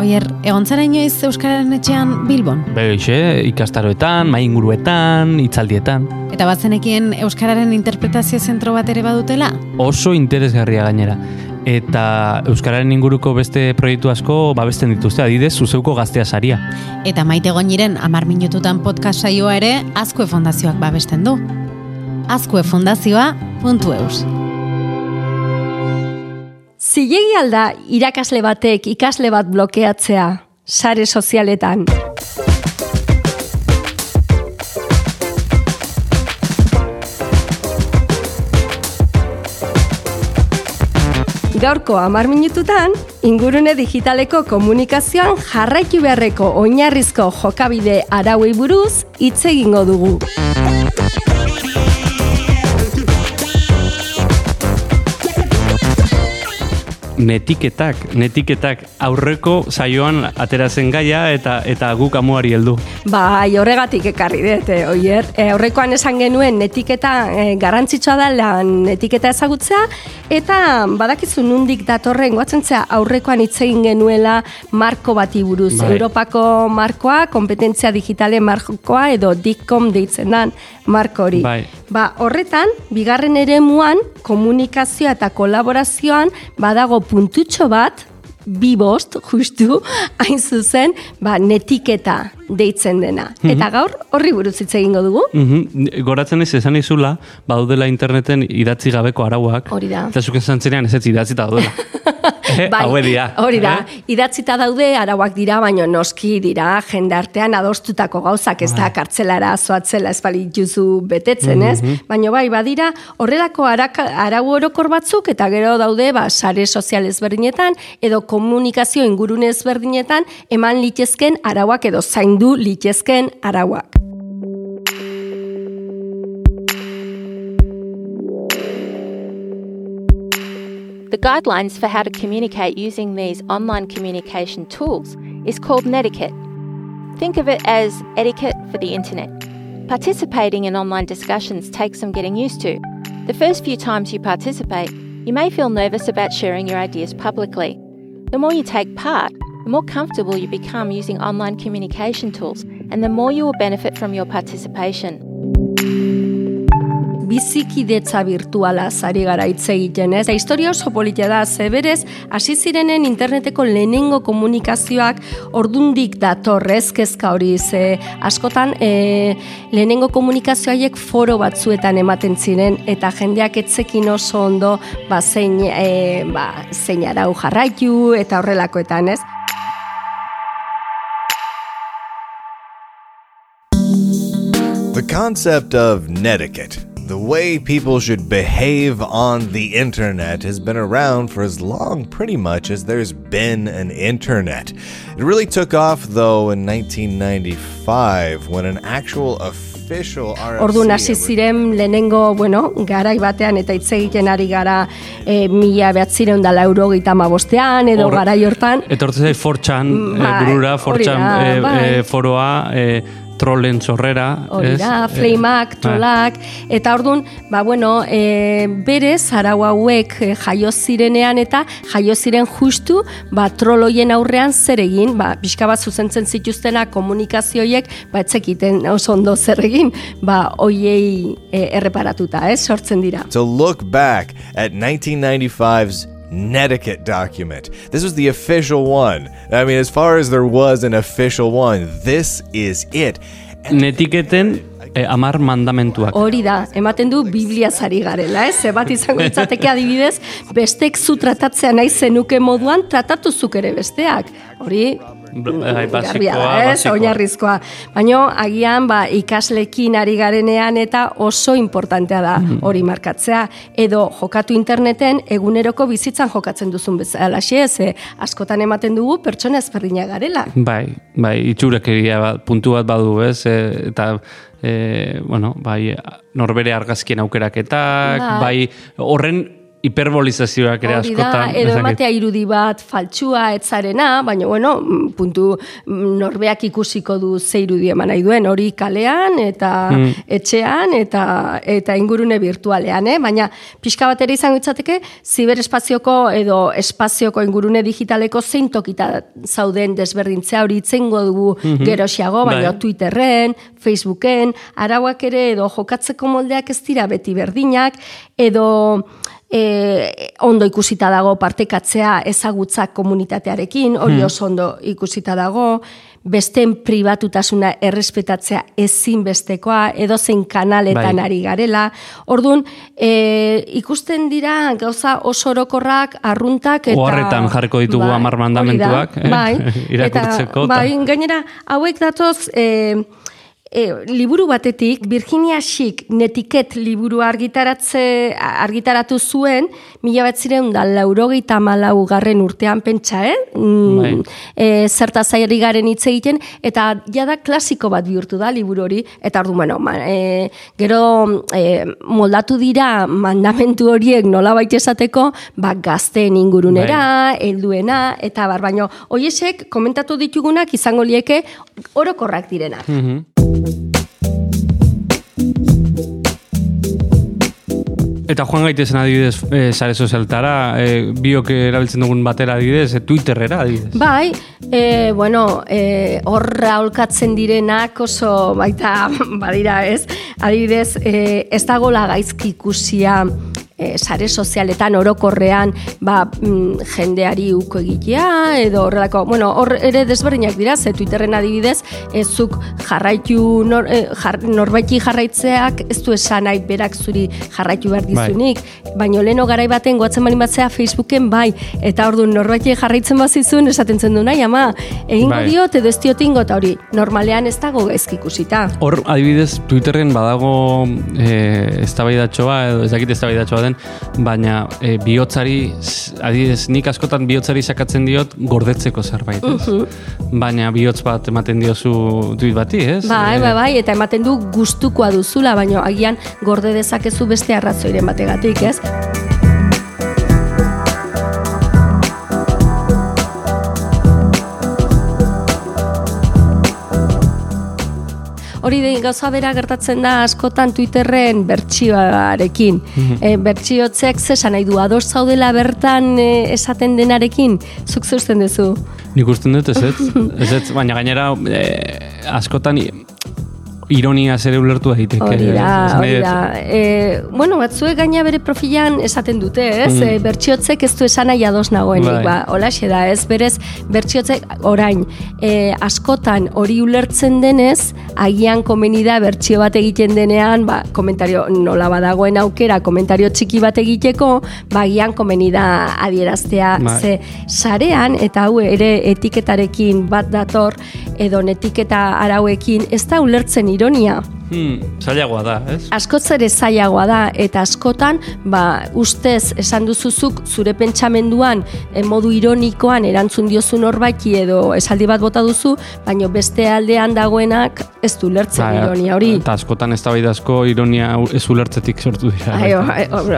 Oier, egon zara inoiz Euskararen etxean Bilbon? Beixe, ikastaroetan, mainguruetan, hitzaldietan. Eta bazenekien Euskararen interpretazio zentro bat ere badutela? Oso interesgarria gainera. Eta Euskararen inguruko beste proiektu asko babesten dituzte, adidez, zuzeuko gaztea saria. Eta maite goiniren amar minututan podcast saioa ere Azkue Fondazioak babesten du. azkuefondazioa.eus Zilegi alda irakasle batek ikasle bat blokeatzea, sare sozialetan. Gaurko amar minututan, ingurune digitaleko komunikazioan jarraitu beharreko oinarrizko jokabide arauei buruz hitz egingo dugu. Netiketak, netiketak aurreko saioan aterazen gaia eta eta guk amuari heldu. Bai, horregatik ekarri dut, eh, oier. E, aurrekoan esan genuen netiketa e, garrantzitsua da lan netiketa ezagutzea eta badakizu nundik datorren goatzen aurrekoan hitz egin genuela marko bati buruz. Bai. Europako markoa, kompetentzia digitale markoa edo dikkom deitzen dan marko hori. Bai. Ba, horretan, bigarren ere muan, komunikazioa eta kolaborazioan badago puntutxo bat, bi bost, justu, hain zuzen, ba, netiketa deitzen dena. Mm Eta gaur, horri buruz hitz egingo dugu. Mm Goratzen ez esan izula, badudela interneten idatzi gabeko arauak. Hori da. Eta zuken zantzenean ez ez idatzi daudela. Bai, hori da, eh? idatzita daude arauak dira, baino noski dira, jende artean adostutako gauzak ez da bai. kartzelara zoatzela espali juzu betetzen, ez? Mm Baina bai, badira, horrelako arau orokor batzuk, eta gero daude, ba, sare sozial ezberdinetan, edo komunikazio ingurune ezberdinetan, eman litezken arauak edo zaindu litezken arauak. The guidelines for how to communicate using these online communication tools is called Netiquette. Think of it as etiquette for the internet. Participating in online discussions takes some getting used to. The first few times you participate, you may feel nervous about sharing your ideas publicly. The more you take part, the more comfortable you become using online communication tools, and the more you will benefit from your participation. Bizikidetza virtuala zari gara hitz egiten, ez? Da, historia oso politia da, zeberez, hasi zirenen interneteko lehenengo komunikazioak ordundik datorrez kezka hori, ze askotan e, lehenengo komunikazioaiek foro batzuetan ematen ziren, eta jendeak etzekin oso ondo ba, zein, e, ba, zein arau jarraitu, eta horrelakoetan, ez? The concept of netiquette The way people should behave on the internet has been around for as long, pretty much, as there's been an internet. It really took off, though, in 1995 when an actual official RFC... Ordu nasi ziren lehenengo, bueno, garai batean eta hitz egiten ari gara e, mila behatzireun dala euro bostean, edo Or, garai hortan. Etortzen zai fortxan, e, eh, burura, fortxan e, e, foroa, e, trolen zorrera. Hori da, flameak, trolak, eta orduan, ba, bueno, e, berez, arau hauek e, jaio zirenean eta jaio ziren justu, ba, troloien aurrean zer egin, ba, pixka bat zuzentzen zituztena komunikazioiek, ba, etzekiten oso ondo zer egin, ba, oiei e, erreparatuta, ez, sortzen dira. To look back at 1995's Netiquette document. This was the official one. I mean, as far as there was an official one, this is it. Netiketen e, amar mandamentuak. Hori da, ematen du Biblia zari garela, ez? Zebat izango itzateke adibidez, bestek zu tratatzea nahi zenuke moduan, tratatu zuk ere besteak. Hori, Bai, basikoa, oinarrizkoa. Baina agian ba, ikaslekin ari garenean eta oso importantea da mhm. hori markatzea. Edo jokatu interneten eguneroko bizitzan jokatzen duzun bezala ez, askotan ematen dugu pertsona ezberdina garela. Bai, bai, itxurekeria bat, puntu bat badu, ez, e, eta e, bueno, bai, norbere argazkien aukeraketak, bai, bai horren hiperbolizazioak ere askotan. edo ematea irudi bat faltsua etzarena, baina bueno, puntu norbeak ikusiko du ze irudi eman nahi duen, hori kalean eta mm. etxean eta eta ingurune virtualean, eh? baina pixka bat ere izango itzateke, ziberespazioko edo espazioko ingurune digitaleko zein tokita zauden desberdintzea hori itzengo dugu mm -hmm. gerosiago, baina bai. Twitterren, Facebooken, arauak ere edo jokatzeko moldeak ez dira beti berdinak, edo e, ondo ikusita dago partekatzea ezagutza komunitatearekin, hori hmm. oso ondo ikusita dago, besten pribatutasuna errespetatzea ezinbestekoa, edo zein kanaletan bai. ari garela. Orduan, e, ikusten dira gauza oso orokorrak, arruntak, eta... Oarretan jarriko ditugu bai, amar mandamentuak, eh? bai, irakurtzeko. Eta, bai, gainera, hauek datoz... E, e, liburu batetik, Virginia Schick netiket liburu argitaratze, argitaratu zuen, mila bat ziren da laurogeita malau garren urtean pentsa, eh? Mm, e, zerta zairi garen hitz egiten, eta jada klasiko bat bihurtu da liburu hori, eta ordu, bueno, ma, e, gero e, moldatu dira mandamentu horiek nola baita esateko, ba, gazteen ingurunera, bai. helduena, eta bar, baino, hoiesek komentatu ditugunak izango lieke orokorrak direnak. Mm Eta joan gaitezen adibidez e, sare sozialtara, e, biok erabiltzen dugun batera adibidez, e, Twitterrera adibidez. Bai, e, bueno, e, horra olkatzen direnak oso baita badira ez, adibidez, e, ez dagola gaizki ikusia e, sare sozialetan orokorrean ba, mm, jendeari uko egitea edo horrelako, bueno, hor ere desberdinak dira, ze Twitterren adibidez, ezuk jarraitu nor, e, jar, norbaiti jarraitzeak ez du esan nahi berak zuri jarraitu behar bai. dizunik, bai. baina leno garai baten goatzen bali batzea Facebooken bai, eta ordu norbaiti jarraitzen bazizun esaten zen du nahi, ama, egingo bai. diot edo ez diot ingo, eta hori, normalean ez dago gaizki ikusita. Hor, adibidez, Twitterren badago e, ez edo ez dakit ez den, baina e, bihotzari, adidez, nik askotan bihotzari sakatzen diot gordetzeko zerbait, ez? Mhm. Baina bihotz bat ematen diozu duit bati, ez? Bai, bai, bai, eta ematen du gustukoa duzula, baina agian gorde dezakezu beste arrazoiren bategatik, ez? Hori de gauza bera gertatzen da askotan Twitterren bertsioarekin. Mm -hmm. e, bertsiotzek zesan nahi du, ados zaudela bertan e, esaten denarekin, zuk zeusten duzu? Nik usten dut, ez ez, ez, baina gainera e, askotan ironia zere ulertu daiteke. Hori da, hori da. E, bueno, batzuek gaina bere profilan esaten dute, ez? Mm. E, bertxiotzek ez du esan nahi ados nagoenik, bai. ba, hola da, ez? Berez, bertxiotzek orain, e, askotan hori ulertzen denez, agian komeni da bertxio bat egiten denean, ba, komentario nola badagoen aukera, komentario txiki bat egiteko, ba, agian komeni da adieraztea, bai. ze sarean, eta hau ere etiketarekin bat dator, edo netiketa arauekin, ez da ulertzen ironia. Hmm, zailagoa da, ez? Askotz ere zailagoa da, eta askotan, ba, ustez, esan duzuzuk, zure pentsamenduan, e, modu ironikoan, erantzun diozu norbaiki edo esaldi bat bota duzu, baino beste aldean dagoenak ez du lertzen ba, ironia hori. Eta askotan ez da asko ironia ez ulertzetik sortu dira.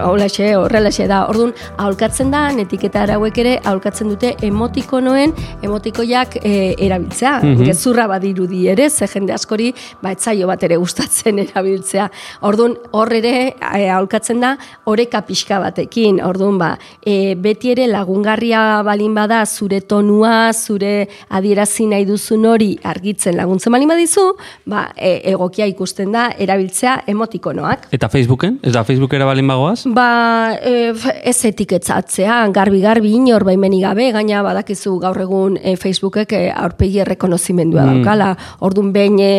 Hola xe, horrela xe da. Orduan, aholkatzen da, etiketa arauek ere, aholkatzen dute emotikonoen, emotikoiak e, erabiltzea. Mm -hmm. Gezurra badirudi ere, ze jende askori, ba, etzaio bat ere guztatzen gustatzen erabiltzea. Orduan hor ere e, aholkatzen da oreka pixka batekin. Orduan ba, e, beti ere lagungarria balin bada zure tonua, zure adierazi nahi duzun hori argitzen laguntzen balin badizu, ba, e, egokia ikusten da erabiltzea emotikonoak. Eta Facebooken? Ez da Facebookera balin bagoaz? Ba, e, ez etiketzatzea, garbi-garbi inor baimeni gabe, gaina badakizu gaur egun e, Facebookek e, aurpegi errekonozimendua mm. daukala. Orduan behin e,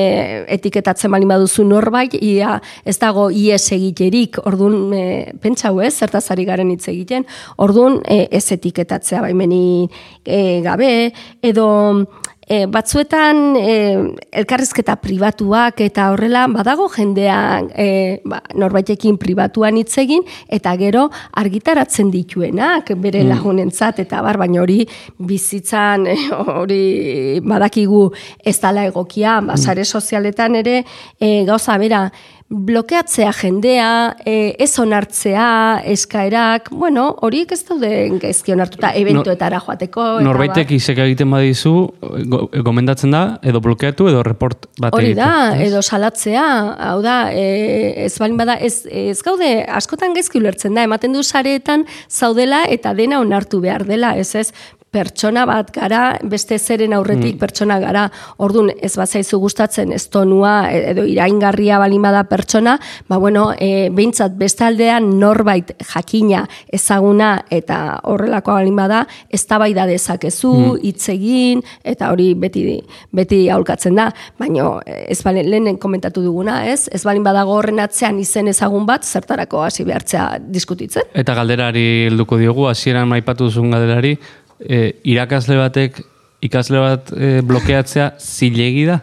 etiketatzen balin baduzu duzu norbait, ia ez dago ies egiterik, orduan, e, pentsau ez, zertazari garen hitz egiten, orduan e, ez etiketatzea baimeni e, gabe, edo e, batzuetan e, elkarrizketa pribatuak eta horrela badago jendean e, ba, norbaitekin pribatuan hitz egin eta gero argitaratzen dituenak bere mm. lagunentzat eta bar baina hori bizitzan hori badakigu ez dala egokia basare mm. sozialetan ere e, gauza bera blokeatzea jendea, e, ez onartzea, eskaerak, bueno, horiek ez daude gaizki onartuta eventuetara joateko. Norbaitek izek egiten badizu, gomendatzen da, edo blokeatu, edo report bat Hori da, edo salatzea, hau da, e, ez balin bada, ez, ez gaude, askotan gaizki ulertzen da, ematen du sareetan zaudela eta dena onartu behar dela, ez ez, pertsona bat gara, beste zeren aurretik mm. pertsona gara, ordun ez bazaizu gustatzen ez tonua edo iraingarria balimada pertsona, ba bueno, e, behintzat bestaldean norbait jakina ezaguna eta horrelako balimada, ez tabaida dezakezu, mm. hitz egin, eta hori beti beti aulkatzen da, baino ez balen lehenen komentatu duguna, ez? Ez balin badago horren atzean izen ezagun bat, zertarako hasi behartzea diskutitzen. Eta galderari helduko diogu, hasieran maipatu duzun galderari, e, irakasle batek ikasle bat e, blokeatzea zilegi da?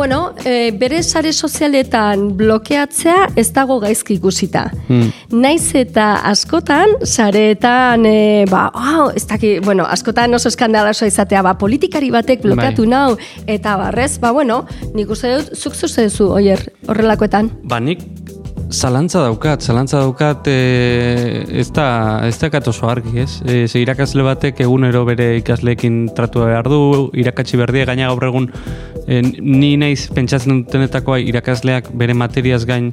Bueno, e, bere sare sozialetan blokeatzea ez dago gaizki ikusita. Hmm. Naiz eta askotan, sareetan, e, ba, oh, ez daki, bueno, askotan oso eskandalasoa izatea, ba, politikari batek blokeatu bai. nau, eta barrez, ba, bueno, nik uste dut, zuk zuzezu, oier, horrelakoetan? Ba, nik Zalantza daukat, zalantza daukat e, ez da, ez da oso argi, ez? E, ze irakasle batek egunero bere ikasleekin tratu behar du, irakatsi berdia gaina gaur egun ni naiz pentsatzen dutenetakoa irakasleak bere materiaz gain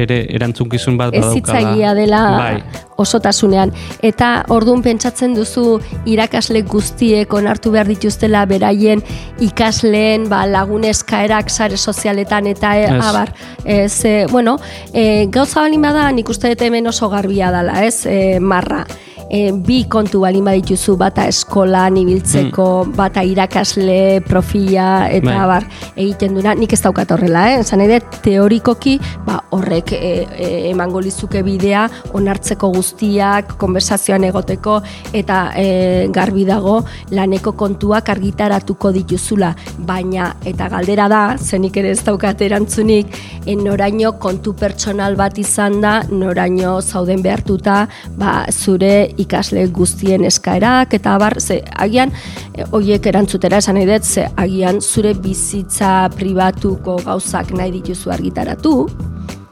ere erantzunkizun bat badaukala. Ez dela bai. osotasunean. Eta orduan pentsatzen duzu irakasle guztiek onartu behar dituztela beraien ikasleen ba, laguneskaerak sare sozialetan eta e, abar. Ez, e, bueno, e, gauza balin bada, nik uste dut hemen oso garbia dela, ez, e, marra e, bi kontu balin badituzu bata eskolan ibiltzeko, mm. bata irakasle profila eta bai. bar egiten duna, nik ez daukat horrela, eh? Zan edo, teorikoki ba, horrek e, e, emango lizuke bidea, onartzeko guztiak, konversazioan egoteko eta e, garbi dago laneko kontuak argitaratuko dituzula, baina eta galdera da, zenik ere ez daukat erantzunik, en noraino kontu pertsonal bat izan da, noraino zauden behartuta, ba, zure ikasle guztien eskaerak eta bar ze agian e, hoiek erantzutera esan nahi dut ze agian zure bizitza pribatuko gauzak nahi dituzu argitaratu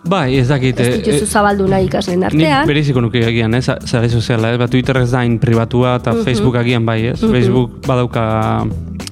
Bai, ez dakit. Ez dituzu eh, zabaldu nahi ikasleen artean. Nik beriziko nuke agian, ez? Zare soziala, ez? Ba, Twitter ez dain pribatua eta uh Facebook agian bai, ez? Facebook badauka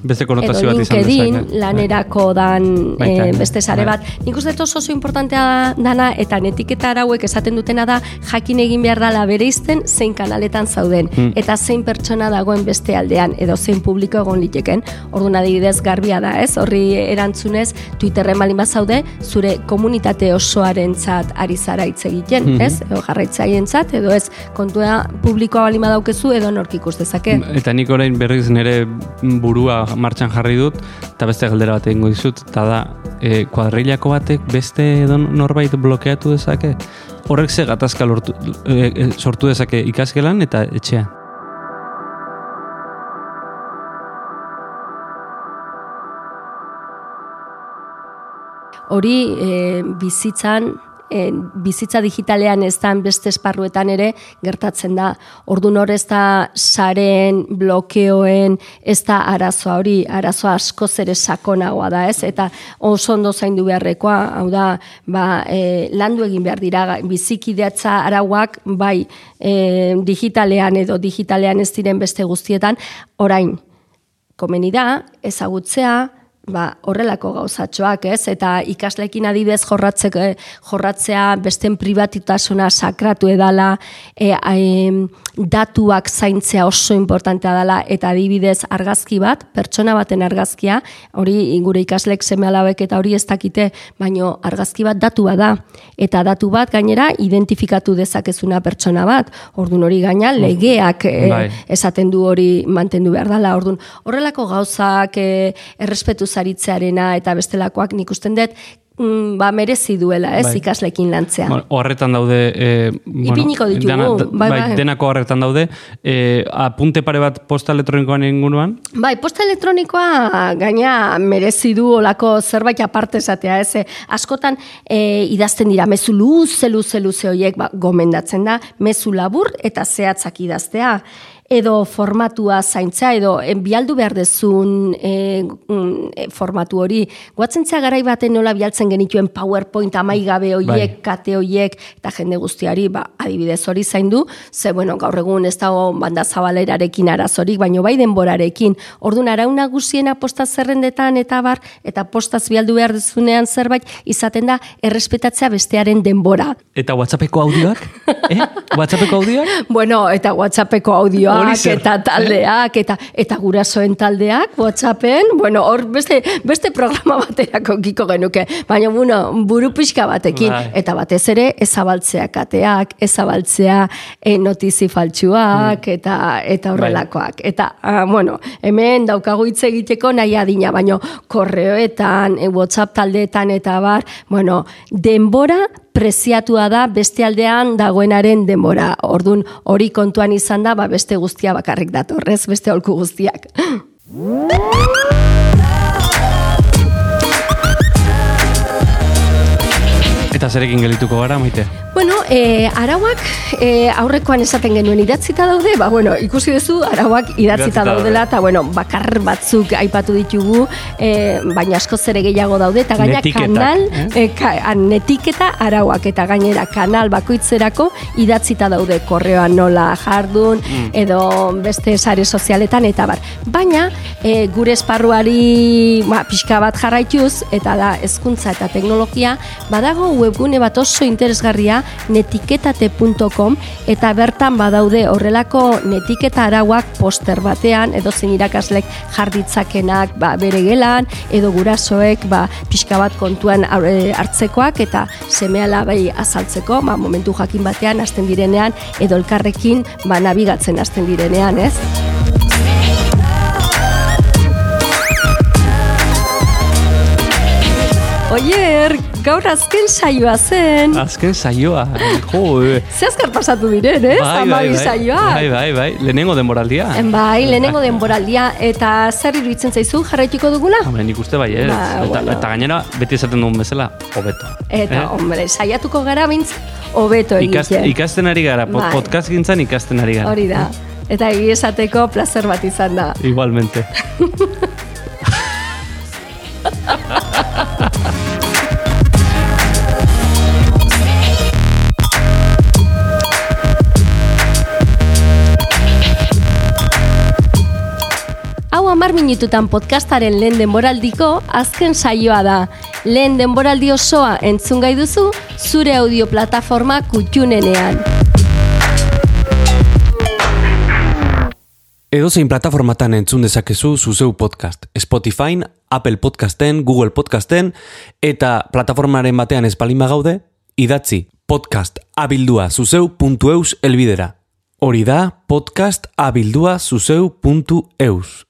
beste konotazio bat izan dezake. lanerako dan e, beste sare bai. bat. Nik uste oso oso importantea dana eta netiketa arauek esaten dutena da jakin egin behar dala bere izten zein kanaletan zauden. Hmm. Eta zein pertsona dagoen beste aldean edo zein publiko egon liteken. Orduan adibidez garbia da, ez? Horri erantzunez Twitterren balin bat zaude, zure komunitate osoaren zat ari zara hitz egiten, hmm. ez? Edo jarraitzaien zat, edo ez kontua publikoa balin badaukezu edo nork ikus dezake. Eta nik orain berriz nire burua martxan jarri dut, eta beste galdera bat egingo dizut, eta da, e, kuadrilako batek beste edo norbait blokeatu dezake? Horrek ze gatazka lortu, e, e, sortu dezake ikasgelan eta etxean? Hori e, bizitzan e, bizitza digitalean ez da beste esparruetan ere gertatzen da. Ordu nor ez da saren, blokeoen, ez da arazoa. Hori, arazoa asko zere sakonagoa da ez, eta oso ondo zaindu beharrekoa, hau da, ba, e, landu egin behar dira, bizikideatza arauak, bai, e, digitalean edo digitalean ez diren beste guztietan, orain, komeni da, ezagutzea, ba, horrelako gauzatxoak, ez? Eta ikaslekin adibez jorratzeko eh, jorratzea besten pribatitasuna sakratu edala, e, datuak zaintzea oso importantea dela eta adibidez argazki bat, pertsona baten argazkia, hori gure ikaslek seme eta hori ez dakite, baino argazki bat datu da. Eta datu bat gainera identifikatu dezakezuna pertsona bat. Ordun hori gaina legeak e, esaten du hori mantendu behar dela. Ordun horrelako gauzak e, errespetu zaritzearena eta bestelakoak nik usten dut mm, ba, merezi duela, ez, bai. ikaslekin lantzea. Bueno, horretan daude... E, bueno, Ipiniko ditugu. Dena, bai, bai, bai, denako horretan daude. E, apunte pare bat posta elektronikoan inguruan? Bai, posta elektronikoa gaina merezi du olako zerbait aparte esatea, ez, e, askotan e, idazten dira, mezu luze, luze, luze horiek ba, gomendatzen da, mezu labur eta zehatzak idaztea. Edo formatua zaintza, edo bialdu behar dezun e, formatu hori. Guatzentzea garai baten nola bialtzen genituen PowerPoint amaigabe hoiek, bai. kate hoiek, eta jende guztiari, ba, adibidez hori zaindu, ze, bueno, gaur egun ez dago banda zabalerarekin arazorik, baino bai denborarekin. Orduan, arauna guzien posta zerrendetan eta bar, eta postaz bialdu behar dezunean zerbait, izaten da, errespetatzea bestearen denbora. Eta WhatsAppeko audioak? eh? WhatsAppeko audioak? Bueno, eta WhatsAppeko audioak, eta taldeak, eta eta gurasoen taldeak, WhatsAppen, bueno, hor beste, beste programa baterako kiko genuke, baina, bueno, buru pixka batekin, bai. eta batez ere, ezabaltzea kateak, ezabaltzea e, notizi faltsuak, mm. eta eta bai. horrelakoak. Eta, ah, bueno, hemen daukagu hitz egiteko nahi adina, baina korreoetan, e, WhatsApp taldeetan, eta bar, bueno, denbora preziatua da beste aldean dagoenaren denbora. Ordun hori kontuan izan da, ba beste guztia bakarrik datorrez, beste holku guztiak. Eta zerekin gelituko gara, maite? Bueno, e, arauak e, aurrekoan esaten genuen idatzita daude, ba, bueno, ikusi duzu, arauak idatzita daudela, eta, bueno, bakar batzuk aipatu ditugu, e, baina asko zere gehiago daude, eta gaina kanal, eh? e, netiketa arauak, eta gainera kanal bakoitzerako idatzita daude, korreoan nola jardun, mm. edo beste sare sozialetan, eta bar. Baina, e, gure esparruari ba, pixka bat jarraituz, eta da, hezkuntza eta teknologia, badago webgune bat oso interesgarria netiketate.com eta bertan badaude horrelako netiketa arauak poster batean edo zein irakaslek jarditzakenak ba, bere gelan edo gurasoek ba, pixka bat kontuan hartzekoak eta semeala bai azaltzeko ba, momentu jakin batean hasten direnean edo elkarrekin ba, nabigatzen hasten direnean ez. Oier, gaur azken saioa zen. Azken saioa, jo, e. Ze azkar pasatu diren, eh? Bai, bai, bai, saioa. bai, bai, bai, lehenengo denboraldia. Bai, lehenengo denboraldia. Eta zer iruditzen zaizu, jarraituko dugula? Hombre, nik uste bai, ez. Ba, eta, bueno. eta gainera, beti esaten dugun bezala, hobeto. Eta, eh? hombre, saiatuko gara bintz, hobeto egiten. ikasten ari gara, bai. podcast gintzan ikasten ari gara. Hori da. Eta esateko placer bat izan da. Igualmente. minututan podcastaren lehen denboraldiko azken saioa da. Lehen denboraldi osoa entzun gai duzu, zure audio plataforma kutxunenean. Edo zein plataformatan entzun dezakezu zuzeu podcast. Spotify, Apple Podcasten, Google Podcasten, eta plataformaren batean espalima gaude, idatzi podcast abildua zuzeu.eus elbidera. Hori da podcast abildua zuzeu.eus.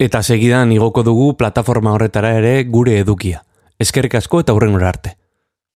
Eta segidan igoko dugu plataforma horretara ere gure edukia. Ezkerrik asko eta hurren arte.